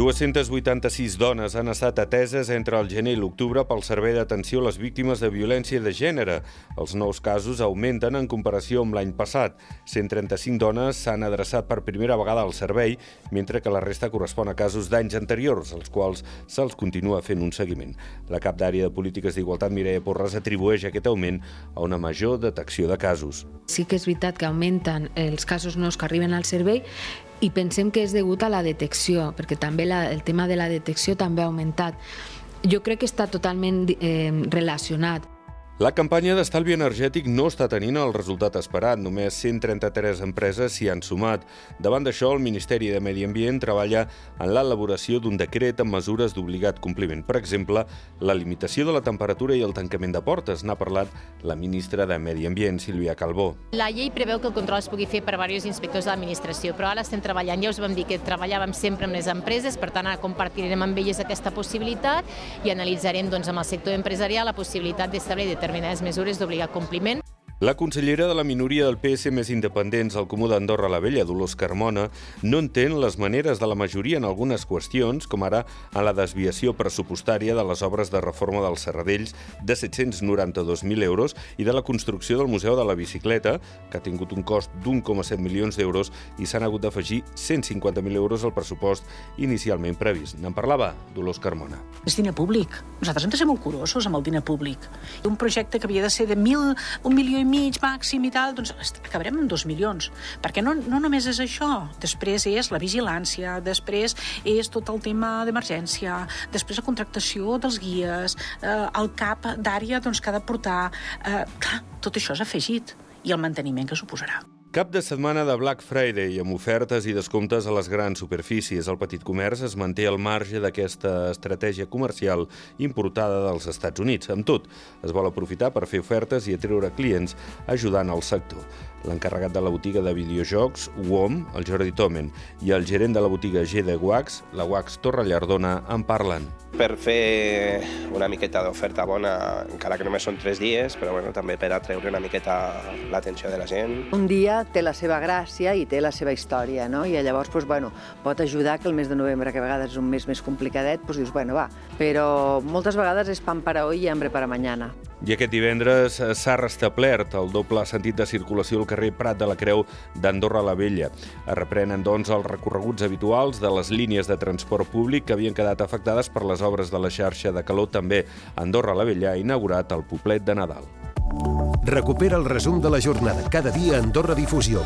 286 dones han estat ateses entre el gener i l'octubre pel Servei d'Atenció a les Víctimes de Violència de Gènere. Els nous casos augmenten en comparació amb l'any passat. 135 dones s'han adreçat per primera vegada al servei, mentre que la resta correspon a casos d'anys anteriors, als quals se'ls continua fent un seguiment. La cap d'àrea de polítiques d'igualtat, Mireia Porres, atribueix aquest augment a una major detecció de casos. Sí que és veritat que augmenten els casos nous que arriben al servei i pensem que és degut a la detecció, perquè també la, el tema de la detecció també ha augmentat. Jo crec que està totalment eh, relacionat. La campanya d'estalvi energètic no està tenint el resultat esperat. Només 133 empreses s'hi han sumat. Davant d'això, el Ministeri de Medi Ambient treballa en l'elaboració d'un decret amb mesures d'obligat compliment. Per exemple, la limitació de la temperatura i el tancament de portes. N'ha parlat la ministra de Medi Ambient, Sílvia Calbó. La llei preveu que el control es pugui fer per diversos inspectors de l'administració, però ara estem treballant, ja us vam dir que treballàvem sempre amb les empreses, per tant ara compartirem amb elles aquesta possibilitat i analitzarem doncs, amb el sector empresarial la possibilitat d'establir determinats determinades mesures d'obligat compliment. La consellera de la minoria del PS més independents al Comú d'Andorra la Vella, Dolors Carmona, no entén les maneres de la majoria en algunes qüestions, com ara en la desviació pressupostària de les obres de reforma dels Serradells de 792.000 euros i de la construcció del Museu de la Bicicleta, que ha tingut un cost d'1,7 milions d'euros i s'han hagut d'afegir 150.000 euros al pressupost inicialment previst. N'en parlava Dolors Carmona. És diner públic. Nosaltres hem de ser molt curosos amb el diner públic. Un projecte que havia de ser de mil, un milió i mig màxim i tal, doncs acabarem amb dos milions. Perquè no, no només és això, després és la vigilància, després és tot el tema d'emergència, després la contractació dels guies, eh, el cap d'àrea doncs, que ha de portar... Eh, clar, tot això és afegit i el manteniment que suposarà. Cap de setmana de Black Friday amb ofertes i descomptes a les grans superfícies. El petit comerç es manté al marge d'aquesta estratègia comercial importada dels Estats Units. Amb tot, es vol aprofitar per fer ofertes i atreure clients ajudant al sector. L'encarregat de la botiga de videojocs, WOM, el Jordi Tomen, i el gerent de la botiga G de Wax, la Wax Torrellardona, en parlen. Per fer una miqueta d'oferta bona, encara que només són tres dies, però bueno, també per atreure una miqueta l'atenció de la gent. Un dia té la seva gràcia i té la seva història, no? I llavors doncs, bueno, pot ajudar que el mes de novembre, que a vegades és un mes més complicadet, doncs dius, bueno, va. Però moltes vegades és pan para hoy i hambre para mañana. I aquest divendres s'ha restablert el doble sentit de circulació al carrer Prat de la Creu d'Andorra la Vella. Es reprenen, doncs, els recorreguts habituals de les línies de transport públic que havien quedat afectades per les obres de la xarxa de calor. També Andorra la Vella ha inaugurat el poblet de Nadal. Recupera el resum de la jornada cada dia a Andorra Difusió.